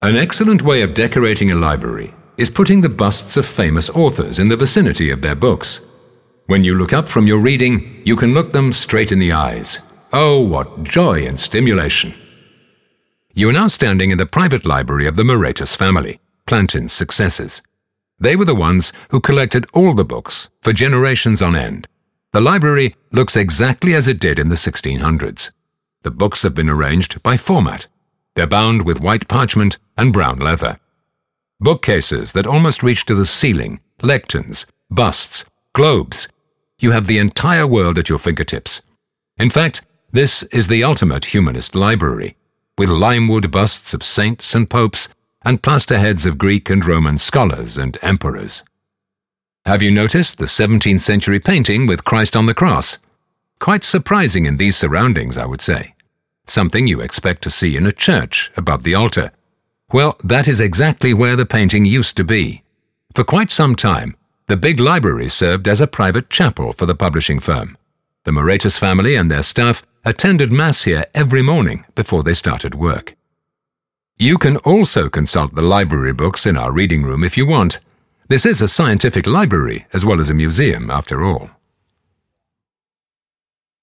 An excellent way of decorating a library is putting the busts of famous authors in the vicinity of their books. When you look up from your reading, you can look them straight in the eyes. Oh, what joy and stimulation! You are now standing in the private library of the Moretus family, Plantin's successors. They were the ones who collected all the books for generations on end. The library looks exactly as it did in the 1600s. The books have been arranged by format. They're bound with white parchment and brown leather. Bookcases that almost reach to the ceiling, lecterns, busts, globes. You have the entire world at your fingertips. In fact, this is the ultimate humanist library, with limewood busts of saints and popes and plaster heads of Greek and Roman scholars and emperors. Have you noticed the 17th century painting with Christ on the cross? Quite surprising in these surroundings, I would say. Something you expect to see in a church above the altar. Well, that is exactly where the painting used to be. For quite some time, the big library served as a private chapel for the publishing firm. The Moretus family and their staff attended Mass here every morning before they started work. You can also consult the library books in our reading room if you want. This is a scientific library as well as a museum, after all.